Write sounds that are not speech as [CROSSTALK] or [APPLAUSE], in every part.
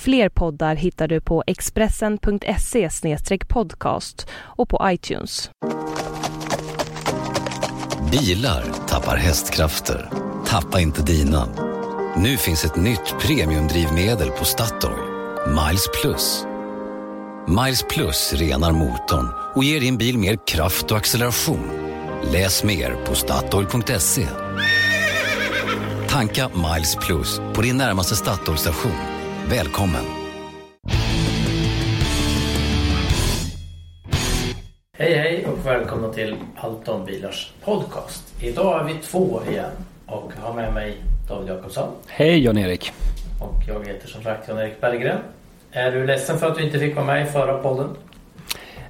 Fler poddar hittar du på expressen.se podcast och på iTunes. Bilar tappar hästkrafter. Tappa inte dina. Nu finns ett nytt premiumdrivmedel på Statoil. Miles Plus. Miles Plus renar motorn och ger din bil mer kraft och acceleration. Läs mer på Statoil.se. Tanka Miles Plus på din närmaste Statoil-station. Välkommen! Hej hej och välkomna till Allt om bilars podcast. Idag är vi två igen och har med mig David Jakobsson Hej Jan-Erik. och jag heter som sagt Jan-Erik Berggren. Är du ledsen för att du inte fick vara med i förra podden?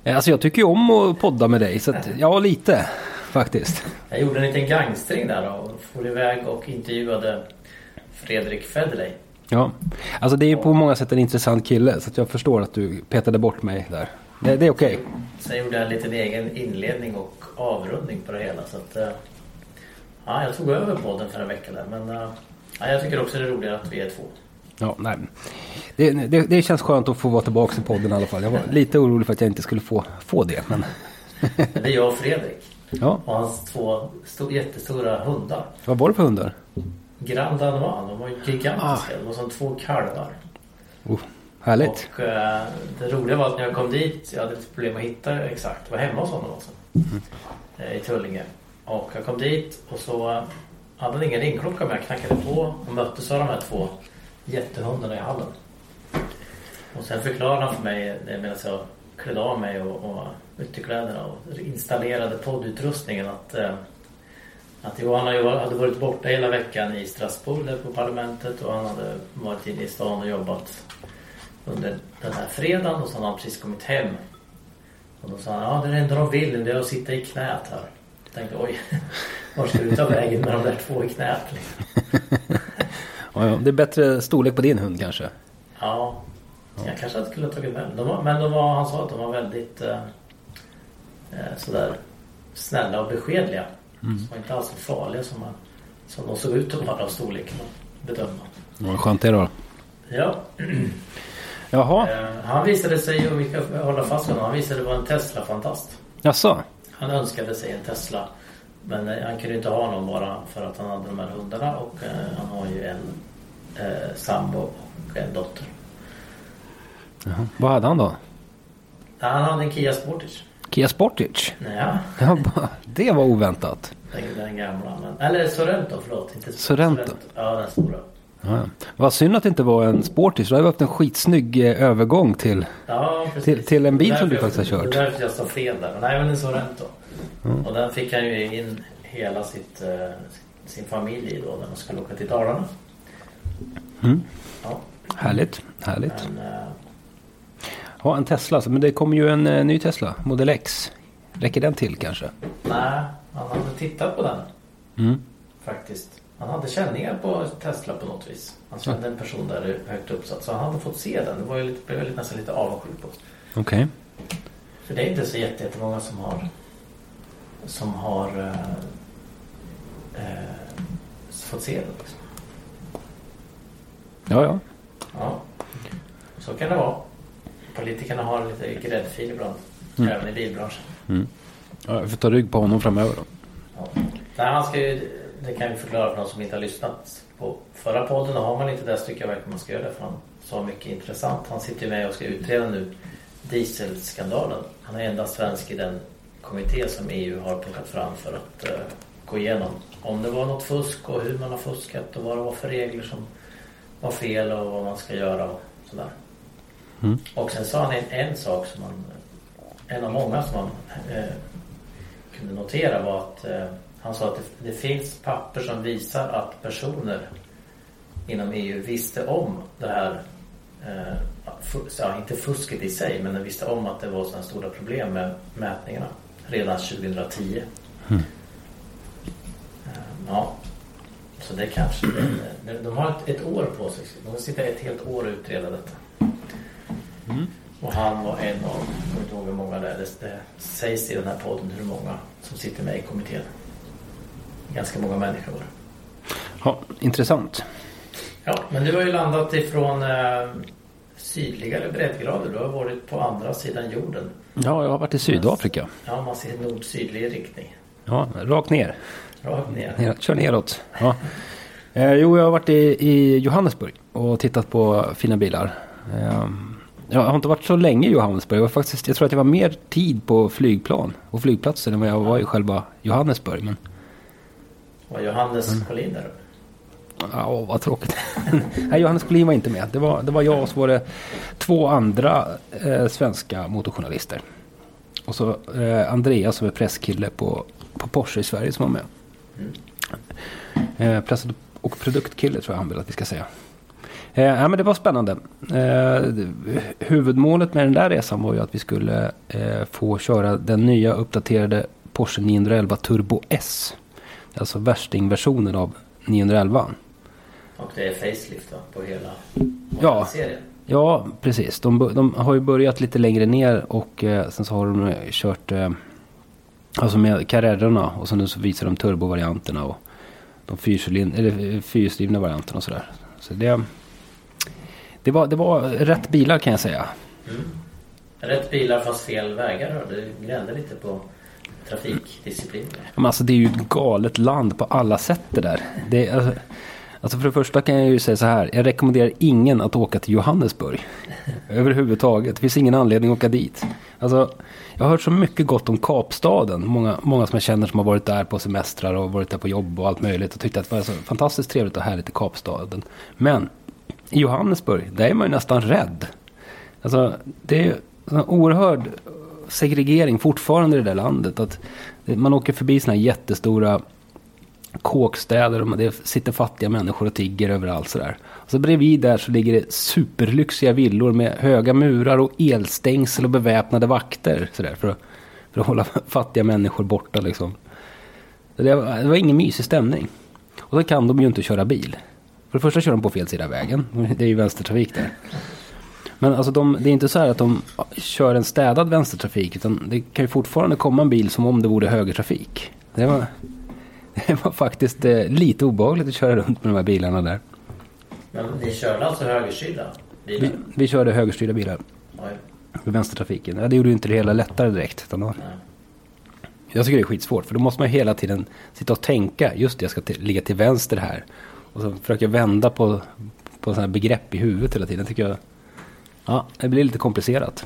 Eh, Alltså jag tycker ju om att podda med dig så att, ja lite faktiskt. Jag gjorde en liten gangstring där och for iväg och intervjuade Fredrik Federley. Ja. Alltså det är på många sätt en intressant kille så jag förstår att du petade bort mig där. Det, det är okej. Sen gjorde jag en liten egen inledning och avrundning på det hela så att eh, ja, jag tog över podden för en vecka där men eh, ja, jag tycker också det är roligare att vi är två. Ja, nej. Det, det, det känns skönt att få vara tillbaka i podden i alla fall. Jag var lite orolig för att jag inte skulle få, få det. Men det är jag och Fredrik ja, och hans två sto- jättestora hundar. vad var det för hundar? Grand Danois, de var gigantiska. De var som två kalvar. Oh, härligt. Och eh, det roliga var att när jag kom dit, jag hade lite problem att hitta exakt. Jag var hemma hos honom också. Eh, I Tullinge. Och jag kom dit och så hade han ingen ringklocka men jag knackade på och möttes av de här två jättehundarna i hallen. Och sen förklarade han för mig medan jag klädde av mig och, och ytterkläderna och installerade poddutrustningen att eh, att Johan hade varit borta hela veckan i Strasbourg där på parlamentet och han hade varit inne i stan och jobbat under den här fredagen och så hade han precis kommit hem. Och då sa han, ja det enda de vill det är att sitta i knät här. Jag tänkte, oj, var ska du ta vägen med de där två i knät? [LAUGHS] Ja. Det är bättre storlek på din hund kanske. Ja, jag kanske inte skulle ha tagit med dem. Men de var, han sa att de var väldigt eh, eh, sådär snälla och beskedliga. Mm. Så var inte alls så farliga som, man, som de såg ut att vara av storleken att bedöma. Ja, Vad skönt det då. Ja, [CLEARS THROAT] Jaha, eh, han visade sig, och vi ska hålla fast vid honom, han visade vara en Tesla-fantast. jaså? Han önskade sig en Tesla. Men eh, han kunde inte ha någon bara för att han hade de här hundarna och eh, han har ju en eh, sambo och en dotter. Jaha. Vad hade han då? Han hade en Kia Sportage. Kia Sportage? Ja, [LAUGHS] Ja, det var oväntat. den, den gamla. Men, eller Sorento, förlåt. Inte Sorrento. Ja, den stora. Ja. Vad synd att det inte var en Sportage. Då hade vi haft en skitsnygg eh, övergång till... Ja. Till- till en bil som du faktiskt har kört. Det är därför jag sa fel där. Men nej, men en Sorento. Och den fick han ju in hela sitt, eh, sin familj i då när de skulle åka till Dalarna. Mm. Ja, Härligt, härligt. men... Ja, en Tesla. Men det kommer ju en eh, ny Tesla, Model X. Räcker den till kanske? Nej, han hade tittat på den Mm. faktiskt. Han hade känningar på Tesla på något vis. Han kände en person där högt uppsatt. Så han hade fått se den. Det var ju lite, blev jag nästan lite avundsjuk på. Okej. För det är inte så jätte- jättemånga som har som har eh, eh, fått se den. Liksom. Ja, ja. Ja, så kan det vara. Politikerna har lite gräddfil ibland. Mm. Även i bilbranschen. ja. Jag får ta rygg på honom framöver då. Ja. Nej, han ska ju, det kan vi förklara för någon som inte har lyssnat på förra podden. Och har man inte det så tycker jag verkligen man ska göra det. För han sa mycket intressant. Han sitter ju med och ska utreda nu dieselskandalen. Han är enda svensk i den kommitté som EU har plockat fram för att eh, gå igenom om det var något fusk och hur man har fuskat och vad det var för regler som var fel och vad man ska göra och sådär. Mm. Och sen sa han en, en sak som man, en av många som man eh, kunde notera var att eh, han sa att det, det finns papper som visar att personer inom EU visste om det här eh, ja, inte fusket i sig, men den visste om att det var sådana stora problem med mätningarna redan 2010. Mm. Eh, Ja, så det kanske... De, de har ett, ett år på sig. De sitta ett helt år och utreda detta. Och han var en av, jag kommer inte ihåg hur många det är. Det, sägs i den här podden hur många som sitter med i kommittén. Ganska många människor var. Ja, intressant. Ja, men du har ju landat ifrån eh, sydligare breddgrader. Du har varit på andra sidan jorden. Ja, jag har varit i Sydafrika. Ja, man ser nord-sydlig riktning. Ja, rakt ner. Rakt ner. ner kör neråt. Ja. Eh, jo, jag har varit i, i Johannesburg och tittat på fina bilar. Eh, jag har inte varit så länge i Johannesburg. Jag, var faktiskt, jag tror att jag var mer tid på flygplan och flygplatser än vad jag var i själva Johannesburg. Men Var Johannes Mm. Collin där uppe? Ja, vad tråkigt. [LAUGHS] Nej, Johannes Collin var inte med. Det var, det var jag och så var det två andra eh, svenska motorjournalister. Och så eh, Andreas som är presskille på, på Porsche i Sverige som var med. Eh, press och produktkille tror jag han vill att vi ska säga. Eh, ja, men det var spännande. Eh, huvudmålet med den där resan var ju att vi skulle eh, få köra den nya uppdaterade Porsche 911 Turbo S. Alltså värstingversionen av 911. Och det är facelift va? på hela Ja. serien. Ja, precis. De, de har ju börjat lite längre ner och eh, sen så har de eh, kört alltså med Carrerorna och sen nu så visar de turbovarianterna och de eller eh, varianterna och sådär. Så det, det, var, det var rätt bilar kan jag säga. Rätt bilar fast fel vägar. Det gnällde lite på trafikdisciplinen. Men alltså det är ju ett galet land på alla sätt det där. Det, alltså, alltså för det första kan jag ju säga så här. Jag rekommenderar ingen att åka till Johannesburg. [LAUGHS] Överhuvudtaget. Det finns ingen anledning att åka dit. Alltså, jag har hört så mycket gott om Kapstaden. Många, många som jag känner som har varit där på semestrar och varit där på jobb och allt möjligt. Och tyckte att det var så fantastiskt trevligt och härligt i Kapstaden. Men i Johannesburg, där är man ju nästan rädd. Alltså, det är ju en oerhörd segregering fortfarande i det där landet. Att man åker förbi sådana här jättestora kåkstäder och det sitter fattiga människor och tigger överallt sådär. Och så bredvid där så ligger det superlyxiga villor med höga murar och elstängsel och beväpnade vakter sådär för att, för att hålla [LAUGHS] fattiga människor borta liksom. Det var, det var ingen mysig stämning. Och då kan de ju inte köra bil. För det första kör de på fel sida av vägen. Det är ju vänstertrafik där. Men alltså de, det är inte så här att de kör en städad vänstertrafik. Utan det kan ju fortfarande komma en bil som om det vore högertrafik. Det var, [LAUGHS] det var faktiskt eh, lite obehagligt att köra runt med de här bilarna där. Men ni körde alltså högerstyrda Vi, bilar? vi körde högerstyrda bilar Oj. för vänstertrafiken. Ja, det gjorde ju inte det hela lättare direkt. Utan då, jag tycker det är skitsvårt. För då måste man hela tiden sitta och tänka. Just det, jag ska ligga till vänster här. Och så försöker jag vända på, på sådana här begrepp i huvudet hela tiden. Tycker jag, ja, det blir lite komplicerat.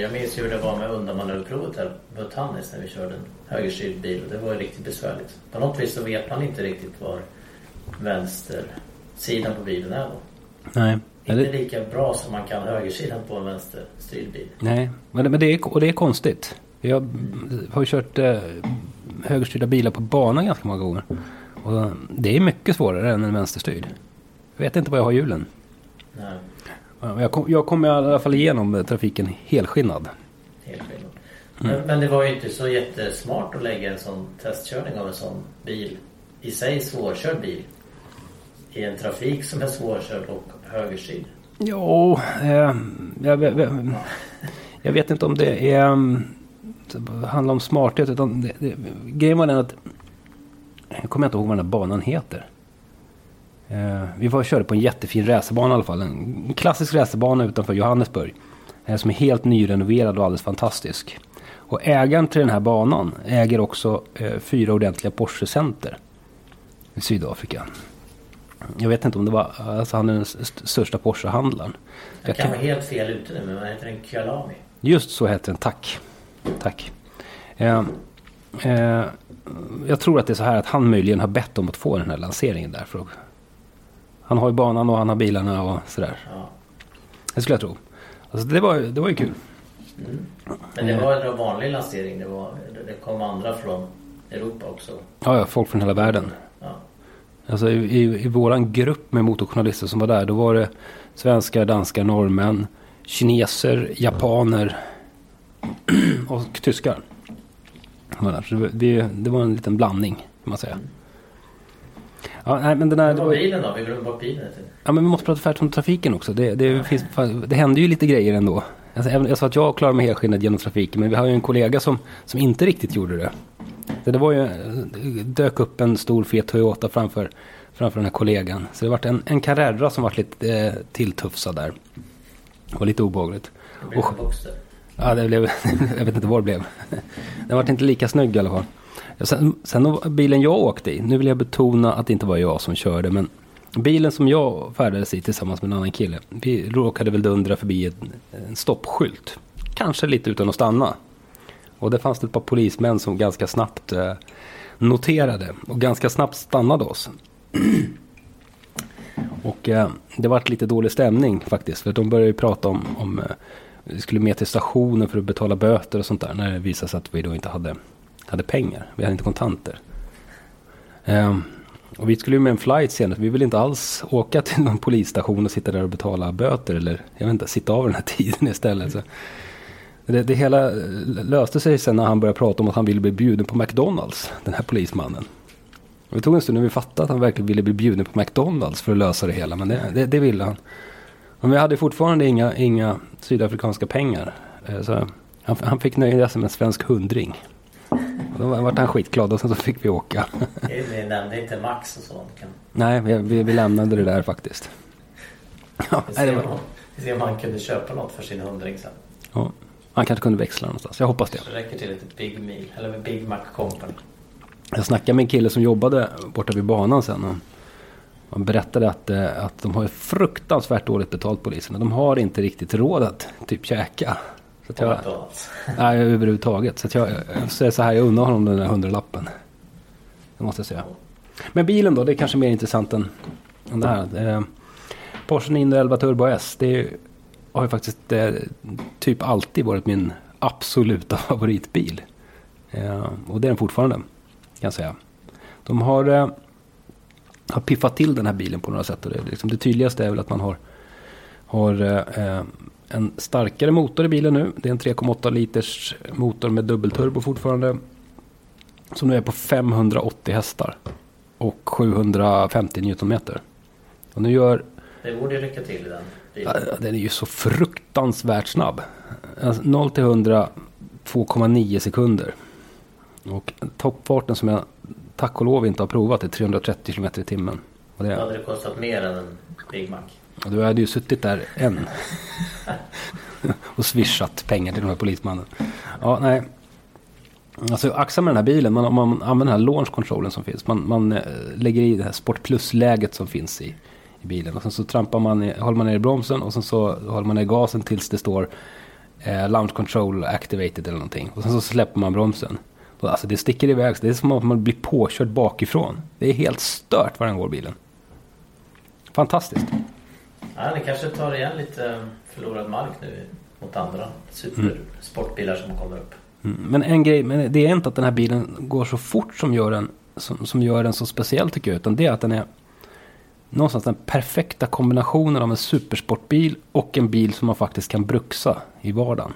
Jag minns ju hur det var med undanmanöverprovet här på Tannis när vi körde en högerstyrd bil. Det var ju riktigt besvärligt. På något vis så vet man inte riktigt var vänstersidan på bilen är då. Nej. Inte lika bra som man kan högersidan på en vänsterstyrd bil. nej, men, det- men det, är, och det är konstigt. Jag har ju kört eh, högerstyrda bilar på banan ganska många gånger. Och det är mycket svårare än en vänsterstyrd. Jag vet inte vad jag har hjulen. Nej, Ja, Jag kom, jag kom i alla fall igenom eh, trafiken helskinnad. helt skillnad. Mm. Men, men det var ju inte så jättesmart att lägga en sån testkörning av en sån bil. I sig svårkörd bil. I en trafik som är svårkörd och högerstyrd. Jo, eh, jag, jag, jag vet inte om det är, det handlar om smarthet. Utan det, det, grejen var den att, jag kommer inte ihåg vad den här banan heter. Eh, vi var och körde på en jättefin racerbana i alla fall. En klassisk racerbana utanför Johannesburg. Eh, som är helt nyrenoverad och alldeles fantastisk. Och ägaren till den här banan äger också eh, fyra ordentliga Porsche-center i Sydafrika. Jag vet inte om det var, alltså han är den st- största Porsche-handlaren. Jag kan vara helt fel ute nu men vad heter den? Kyalami? Just så heter den, tack. Tack. Eh, eh, jag tror att det är så här att han möjligen har bett om att få den här lanseringen där. För att, han har ju banan och han har bilarna och sådär. Ja. Det skulle jag tro. Alltså det, var, det var ju kul. Men det var en vanlig lansering. Det, var, det kom andra från Europa också. Ja, ja, folk från hela världen. Ja. Alltså i, i, i våran grupp med motorjournalister som var där, då var det svenskar, danskar, norrmän, kineser, japaner [CLEARS THROAT] och tyskar. Var där. Så det, det, det var en liten blandning kan man säga. Ja, nej, men den här, Det det var bilen då? Vi glömde bort bilen. ja, men vi måste prata färdigt om trafiken också. Det, det, finns, det händer ju lite grejer ändå. Alltså, även- jag sa att jag klarar mig helskinnad genom trafiken, men vi har ju en kollega som, som inte riktigt gjorde det. Så det var ju, det dök upp en stor fet Toyota framför, framför den här kollegan. Så det var en, en Carrera som var lite eh, tilltufsad där. Det var lite obehagligt. Det Och-. Ja, det blev, [LAUGHS] jag vet inte vad det blev. Den var inte lika snygg i alla fall. Sen, sen bilen jag åkte i, nu vill jag betona att det inte var jag som körde, men bilen som jag färdades i tillsammans med en annan kille, vi råkade väl dundra förbi en, en stoppskylt. Kanske lite utan att stanna. Och det fanns det ett par polismän som ganska snabbt eh, noterade och ganska snabbt stannade oss. [CLEARS THROAT] Och eh, det vart lite dålig stämning faktiskt. För de började ju prata om, om eh, vi skulle med till stationen för att betala böter och sånt där. När det visade sig att vi då inte hade, hade pengar. Vi hade inte kontanter. Um, och vi skulle ju med en flight senare. Vi ville inte alls åka till någon polisstation och sitta där och betala böter. Eller jag vet inte, sitta av den här [LAUGHS] tiden istället. Så det, det hela eh, löste sig sen när han började prata om att han ville bli bjuden på McDonalds. Den här polismannen. Och det tog en stund när vi fattade att han verkligen ville bli bjuden på McDonalds för att lösa det hela. Men det, det, det ville han. Men vi hade fortfarande inga, inga sydafrikanska pengar. Eh, Så han, han fick nöja sig med en svensk hundring. Och då vart han skitglad och sen så fick vi åka. Ni nämnde inte Max och sånt. Kan Nej, vi, vi, vi lämnade det där faktiskt. Ja, vi nej, det var, om, vi se om han kunde köpa något för sin hundring sen. ja, han kanske kunde växla någonstans. Jag hoppas det. Så det räcker till ett Big Meal. Eller Big Mac Company. Jag snackade med en kille som jobbade borta vid banan sen. Han berättade att, eh, att de har fruktansvärt dåligt betalt poliserna. De har inte riktigt råd att typ käka. Så att jag, nej, överhuvudtaget. Så att jag, jag säger så här, jag undrar honom den där hundralappen. Det måste jag säga. Men bilen då, det är kanske mer intressant än, än det här. Eh, Porsche 911 Turbo S, det är, har ju faktiskt eh, typ alltid varit min absoluta [LAUGHS] favoritbil. Eh, och det är den fortfarande, kan jag säga. De har, eh, har piffat till den här bilen på några sätt. Och det, liksom, det tydligaste är väl att man har, har eh, eh, en starkare motor i bilen nu. Det är en 3,8 liters motor med dubbelturbo fortfarande. Som nu är på 580 hästar. Och 750 newtonmeter. Och nu gör Det borde ju räcka till i den bilen. Ja, Den är ju så fruktansvärt snabb. Alltså 0 till 100 2,9 sekunder. Och toppfarten som jag tack och lov inte har provat är 330 km i timmen. Och Då det, hade det kostat mer än en Big Mac. och du hade ju suttit där än. och swishat pengar till de här polismannen. Ja, nej. Alltså axa med den här bilen, man, om man använder den här launch controlen som finns. Man, man eh, lägger i det här Sport Plus-läget som finns i, i bilen. Och sen så trampar man, i, håller man ner i bromsen och sen så håller man ner gasen tills det står eh, launch control activated eller någonting. Och sen så släpper man bromsen. Och alltså det sticker iväg, så det är som att man blir påkörd bakifrån. Det är helt stört vad den går bilen. Fantastiskt. Ja, ni kanske tar igen lite förlorad mark nu mot andra supersportbilar som kommer upp. Mm. Men en grej, men det är inte att den här bilen går så fort som gör den, som, som gör den så speciell tycker jag. Utan det är att den är någonstans den perfekta kombinationen av en supersportbil och en bil som man faktiskt kan bruxa i vardagen.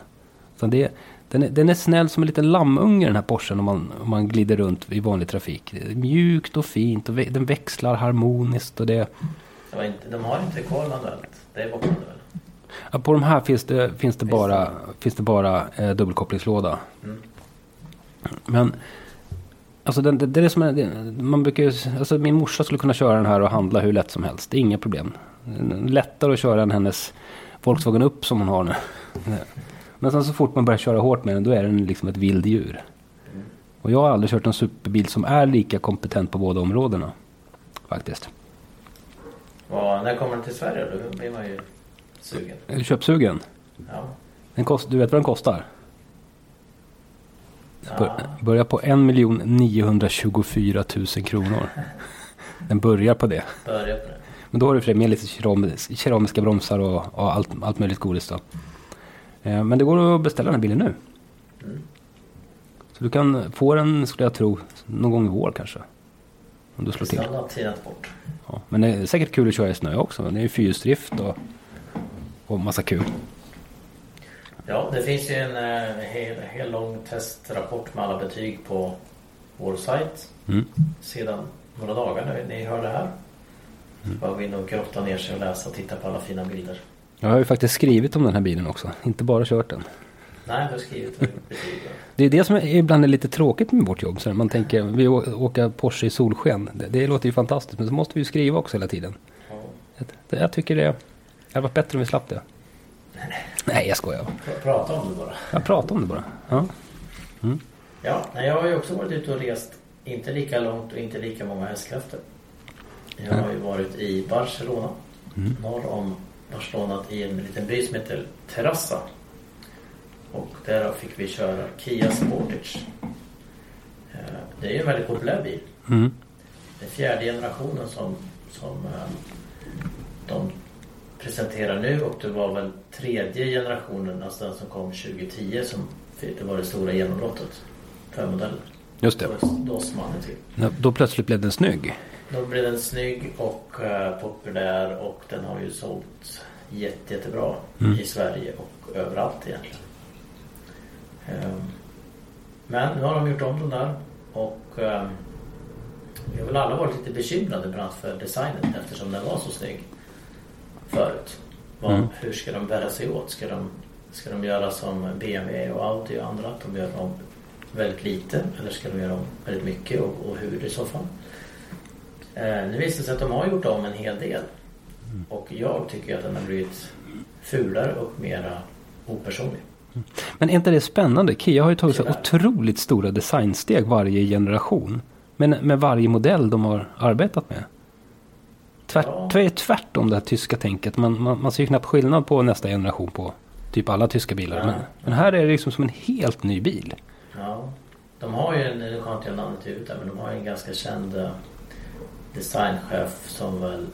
Så det, den, är, den är snäll som en liten lammunge den här Porschen om man, om man glider runt i vanlig trafik. Det är mjukt och fint och den växlar harmoniskt. Och det, Det inte, de har inte kvar manuellt. Det är borta väl? ja, på de här finns det, finns det bara, finns det bara eh, dubbelkopplingslåda. Mm. Men Alltså den, det, det är som en, man brukar alltså min morsa skulle kunna köra den här och handla hur lätt som helst. Det är inga problem. Lättare att köra än hennes Volkswagen upp som hon har nu. Men sen så fort man börjar köra hårt med den då är den liksom ett vilddjur. Och jag har aldrig kört en superbil som är lika kompetent på båda områdena. Faktiskt. Och när kommer den till Sverige då? Då blir man ju sugen. Är du köpsugen? Ja. Den kost, du vet vad den kostar? Ja. Bör, börjar på 1 924 000 kronor. Den börjar på det. Börja på det. Men då har du för det med lite keramis, keramiska bromsar och, och allt, allt möjligt godis då. Eh, men det går att beställa den här bilen nu. Mm. Så du kan få den, skulle jag tro, någon gång i vår kanske. Om du slår till. Bort. Ja. Men det är säkert kul att köra i snö också. Det är ju fyrhjulsdrift och, och massa kul. Ja, det finns ju en eh, hel, hel lång testrapport med alla betyg på vår sajt. Mm. Sedan några dagar när ni hör det här. Så bara gå in och grotta ner sig och läsa och titta på alla fina bilder. Jag har ju faktiskt skrivit om den här bilen också. Inte bara kört den. Nej, du har skrivit va? [LAUGHS] Det är det som är, ibland är lite tråkigt med vårt jobb. Så man tänker, vi å- åka Porsche i solsken. Det, det låter ju fantastiskt. Men så måste vi ju skriva också hela tiden. Ja. Det, jag tycker det, det hade varit bättre om vi slapp det. [LAUGHS] Nej, jag skojar. Pr- Prata om det bara. Jag pratar om det bara. Ja. Ja, nej, jag har ju också varit ute och rest. Inte lika långt och inte lika många hästkrafter. Jag har ju varit i Barcelona. Norr om Barcelona i en liten by som heter Terrassa. Och där fick vi köra Kia Sportage. Eh, Det är ju en väldigt populär bil. Mm. Det är fjärde generationen som, som eh, de presenterar nu och det var väl tredje generationen, alltså den som kom 2010 som det var det stora genombrottet för modellen. Just det. Då, då. Ja, Då plötsligt blev den snygg. Då blev den snygg och eh, populär och den har ju sålt jätte, jättebra Mm. i Sverige och överallt egentligen. Ehm, Men nu har de gjort om den där och ehm, vi har väl alla varit lite bekymrade bland annat för designen eftersom den var så snygg förut. Vad, Mm. Hur ska de bära sig åt? Ska de, ska de göra som BMW och Audi och andra? Att de gör om väldigt lite eller ska de göra om väldigt mycket och, och hur i så fall? Eh, nu visar det sig att de har gjort om en hel del. Och jag tycker att den har blivit fulare och mera opersonlig. Men är inte det spännande? Kia har ju tagit så otroligt stora designsteg varje generation. Men med varje modell de har arbetat med. Tvärt, Ja. tvärt, tvärtom det här tyska tänket. Man, man, man ser ju knappt skillnad på nästa generation på typ alla tyska bilar. Ja. Men, men här är det liksom som en helt ny bil. Ja, de har ju nu kan inte jag namnet i huvudet men de har ju en ganska känd eh, designchef som väl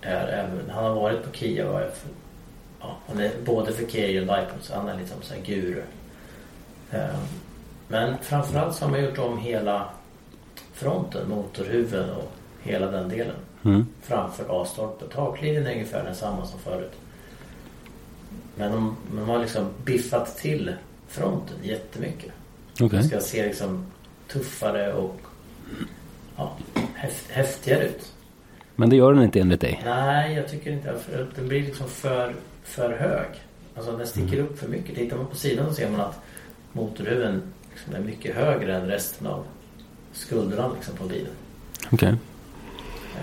är även, han har varit på Kia och är för, ja, han är både för Kia och Hyundai så han är liksom så här guru. Eh, Men framförallt så har man gjort om hela fronten, motorhuven och hela den delen Mm. framför A-stolpen. Taklinjen är ungefär densamma som förut. Men de, de har liksom biffat till fronten jättemycket. Okej. Det ska se liksom tuffare och häftigare ut. Men det gör den inte enligt dig. Nej, jag tycker inte för Den blir liksom för, för hög. Alltså den sticker Mm. upp för mycket. Tittar man på sidan så ser man att motorhuven liksom är mycket högre än resten av skulderna liksom på bilen. Okej.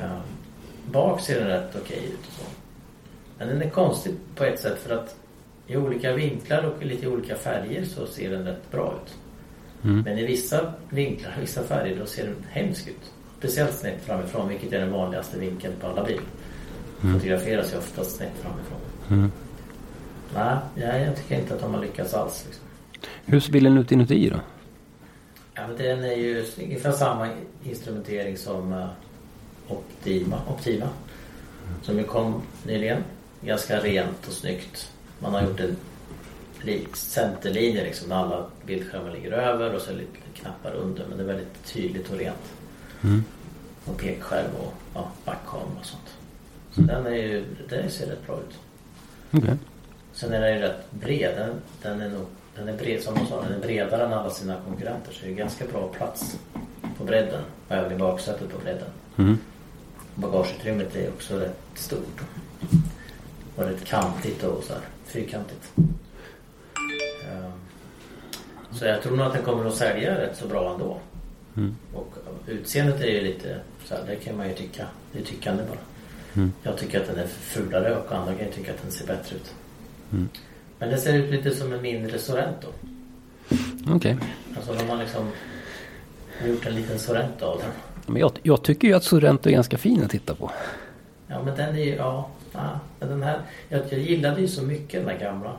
Ja. Bak ser den rätt okej ut och så. Men den är konstig på ett sätt för att i olika vinklar och i lite olika färger så ser den rätt bra ut. Mm. Men i vissa vinklar, [LAUGHS] vissa färger, då ser den hemsk ut. Speciellt snett framifrån, vilket är den vanligaste vinkeln på alla bilar. Fotograferas ju oftast snett framifrån. Mm. Nej, jag tycker inte att de har lyckats alls. Liksom. Hur ser bilen ut inuti då? Ja, men den är ju ungefär samma instrumentering som uh, Optima, Optima. Som ju kom nyligen. Ganska rent och snyggt. Man har gjort en li- centerlinje liksom där alla bildskärmar ligger över och så lite knappar under. Men det är väldigt tydligt och rent. Mm. Och pekskärm och ja, backkamera och sånt. Så den är ju, det ser rätt bra ut. Okej. Sen är den ju rätt bred. Den, den är nog den är bred, som sa, den är bredare än alla sina konkurrenter. Så det är ganska bra plats på bredden. Och även i baksätet på bredden. Mm. Bagageutrymmet är också rätt stort. Och rätt kantigt och så här fyrkantigt. Ehm, Så jag tror nog att den kommer att sälja rätt så bra ändå. Mm. Och utseendet är ju lite så här, det kan man ju tycka. Det är tyckande bara. Mm. Jag tycker att den är fulare och andra kan ju tycka att den ser bättre ut. Mm. Men det ser ut lite som en mindre Sorento. Okej. Alltså de har liksom gjort en liten Sorento av den. Men jag, jag tycker ju att Sorento är ganska fin att titta på. Ja men den är ju, ja. ja den här, jag, jag gillade ju så mycket den där gamla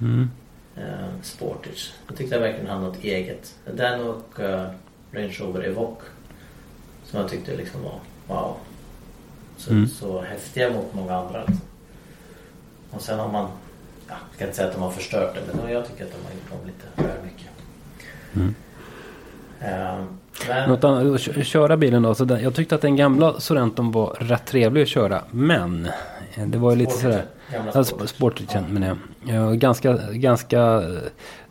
Mm. eh, Sportage. Jag tyckte jag verkligen hade något eget. Den och eh, Range Rover Evoque. Som jag tyckte liksom var wow. Så, Mm. så häftiga mot många andra. Liksom. Och sen har man, ja, jag ska inte säga att de har förstört det men jag tycker att de har gjort om lite väl mycket. Mm. Eh, Men, Något annat, att kö- köra bilen då. Så den, jag tyckte att den gamla Sorrenton var rätt trevlig att köra. Men eh, det var ju lite sådär. Ja, Sportage. Sportagen menar jag. Ganska, ganska eh,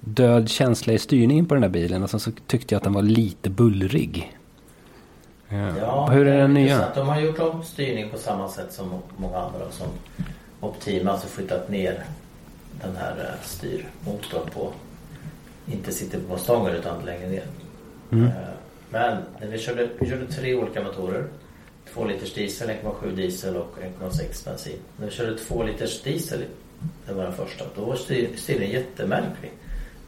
död känsla i styrningen på den där bilen. Och sen så tyckte jag att den var lite bullrig. Ja, Hur är den nya? De har gjort om styrning på samma sätt som många andra. Som Optima, alltså flyttat ner den här eh, styrmotorn på. Inte sitter på stången utan längre ner. Mm. Eh, Men när vi körde, vi körde tre olika motorer. 2 liters diesel, 1,7 diesel och 1,6 bensin. När vi körde 2 liters diesel, det var den första, då var styr, styrningen jättemärklig.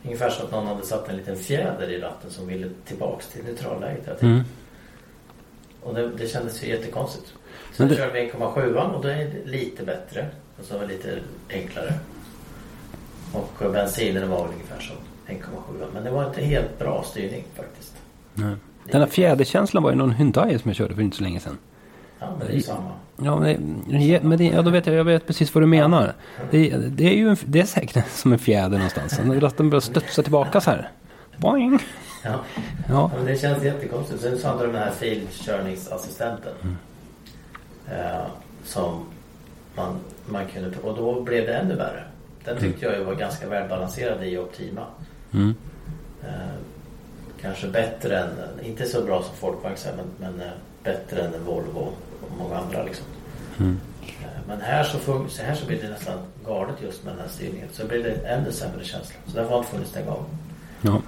Ungefär så att någon hade satt en liten fjäder i ratten som ville tillbaks till neutralläget. Mm. Och det, det kändes ju jättekonstigt. Sen det- körde vi 1,7 och då är det lite bättre. Och så var det lite enklare. Och bensinen var väl ungefär som 1,7 Men det var inte helt bra styrning faktiskt. Nej. Den här fjäderkänslan var ju någon Hyundai som jag körde för inte så länge sedan. Ja, men det är samma. Ja, men det, men det, ja, då vet jag, jag vet precis vad du menar. Det, det är ju en, det är säkert [LAUGHS] som en fjäder någonstans. Att den börjar studsa tillbaka så här. Boing! Ja. Ja, men det känns jättekonstigt. Sen så hade de den här filkörningsassistenten. Eh, som man, man kunde... Och då blev det ännu värre. Den tyckte jag ju var ganska välbalanserad i Optima. Mm. Eh, kanske bättre än... Inte så bra som säger, men, men eh, bättre än en Volvo och många andra liksom. Mm. Eh, men här så, fun- så här så blir det nästan galet just med den här styrningen. Så blir det ännu sämre känsla. Så därför har inte funnits stänga av ja.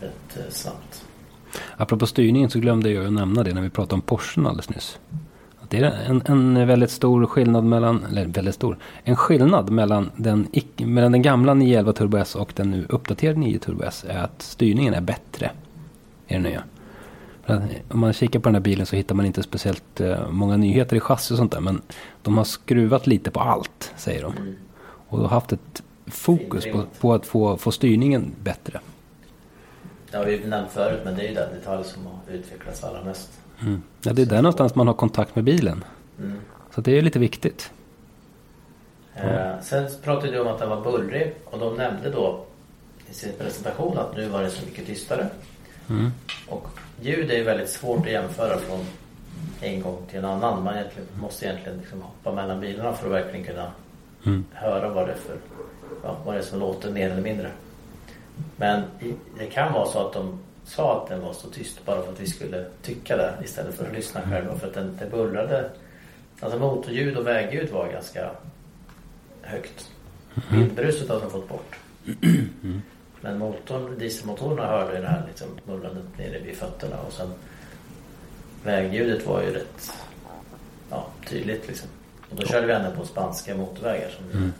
rätt eh, snabbt. Apropå styrningen så glömde jag att nämna det när vi pratade om Porschen alldeles nyss. Att Det är en, en väldigt stor skillnad mellan, eller väldigt stor, en skillnad mellan den, mellan den gamla 911 Turbo S och den nu uppdaterade 9 Turbo S är att styrningen är bättre i den nya. Om man kikar på den här bilen så hittar man inte speciellt eh, många nyheter i chassi och sånt där. Men de har skruvat lite på allt, säger de. Mm. Och har haft ett fokus på, på att få, få styrningen bättre. Det har vi nämnt förut men det är ju den detalj som har utvecklats allra mest. Mm. Ja, det är där någonstans man har kontakt med bilen. Mm. Så det är lite viktigt. Eh, sen pratade du om att den var bullrig och de nämnde då i sin presentation att nu var det så mycket tystare. Mm. Och ljud är ju väldigt svårt att jämföra från en gång till en annan. Man egentligen, måste egentligen liksom hoppa mellan bilarna för att verkligen kunna Mm. höra vad det är för ja, vad det är som låter mer eller mindre. Men det kan vara så att de sa att den var så tyst bara för att vi skulle tycka det istället för att lyssna själva. För att den, det bullrade. Alltså motorljud och vägljud var ganska högt. Vindbruset hade de fått bort. Men motorn, dieselmotorerna hörde ju det här liksom mullrandet nere vid fötterna och sen vägljudet var ju rätt ja, tydligt liksom. Och då körde vi ändå på spanska motorvägar som Mm.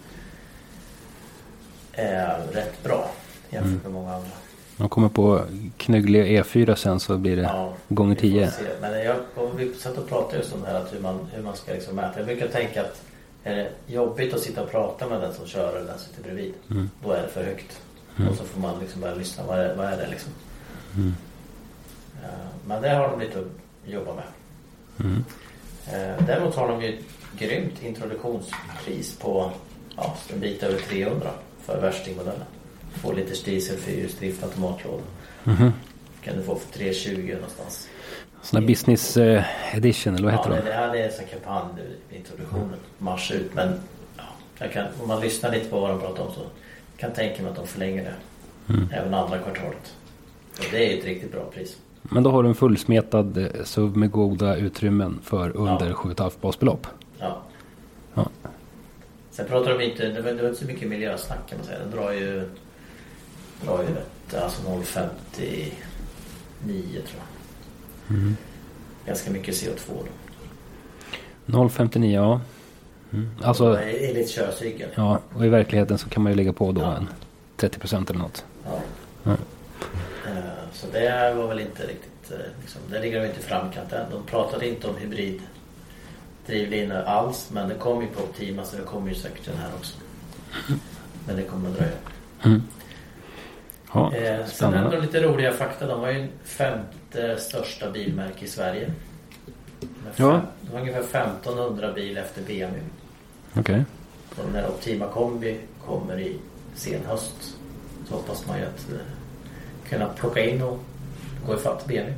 är rätt bra jämfört med många andra. Man kommer på knöggliga E4 sen så blir det Ja, gånger vi får 10. se. Men jag, vi satt och pratade just om det här att hur man, hur man ska liksom mäta. Jag brukar tänka att är det jobbigt att sitta och prata med den som kör eller den som sitter bredvid. Mm. Då är det för högt. Och så får man liksom börja lyssna. Vad är, vad är det liksom? Mm. Ja, men det har de lite att jobba med. Mm. Eh, Däremot har de ju ett grymt introduktionspris på ja, en bit över 300 för värstingmodellen. Två liters diesel, fyrhjulsdrift, automatlåda. Mhm. Kan du få för 320 någonstans. Sån här business eh, edition eller vad Ja, heter det, det? det här är en sån kampanj introduktionen. Mars ut. Men ja, kan, om man lyssnar lite på vad de pratar om så kan tänka mig att de förlänger det. Mm. Även andra kvartalet. Och det är ett riktigt bra pris. Men då har du en fullsmetad eh, SUV med goda utrymmen för under Ja. 7,5 basbelopp. Ja. Ja. Sen pratar de inte, det var, det var inte så mycket miljösnack kan man säga. Den drar ju, drar ju rätt, alltså 0,59 tror jag. Mm. Ganska mycket CO2 då. 0,59 ja. Mm. Alltså, Enligt körcykeln. ja, och i verkligheten så kan man ju lägga på då Ja. en 30% eller något. Ja. Eh, Så det var väl inte riktigt, eh, liksom, där ligger de inte i framkant än. De pratade inte om hybrid drivlinor alls. Men det kommer ju på Optima så det kommer ju säkert den här också. Men det kommer att dröja. Mm. Ja, Eh, sen de lite roliga fakta. De var ju femte största bilmärke i Sverige. Med Ja. fem, de var ungefär 1500 bil efter BMW. Okej. Så när Optima Kombi kommer i sen höst så hoppas man ju att eh, kunna plocka in och gå ifatt BMW.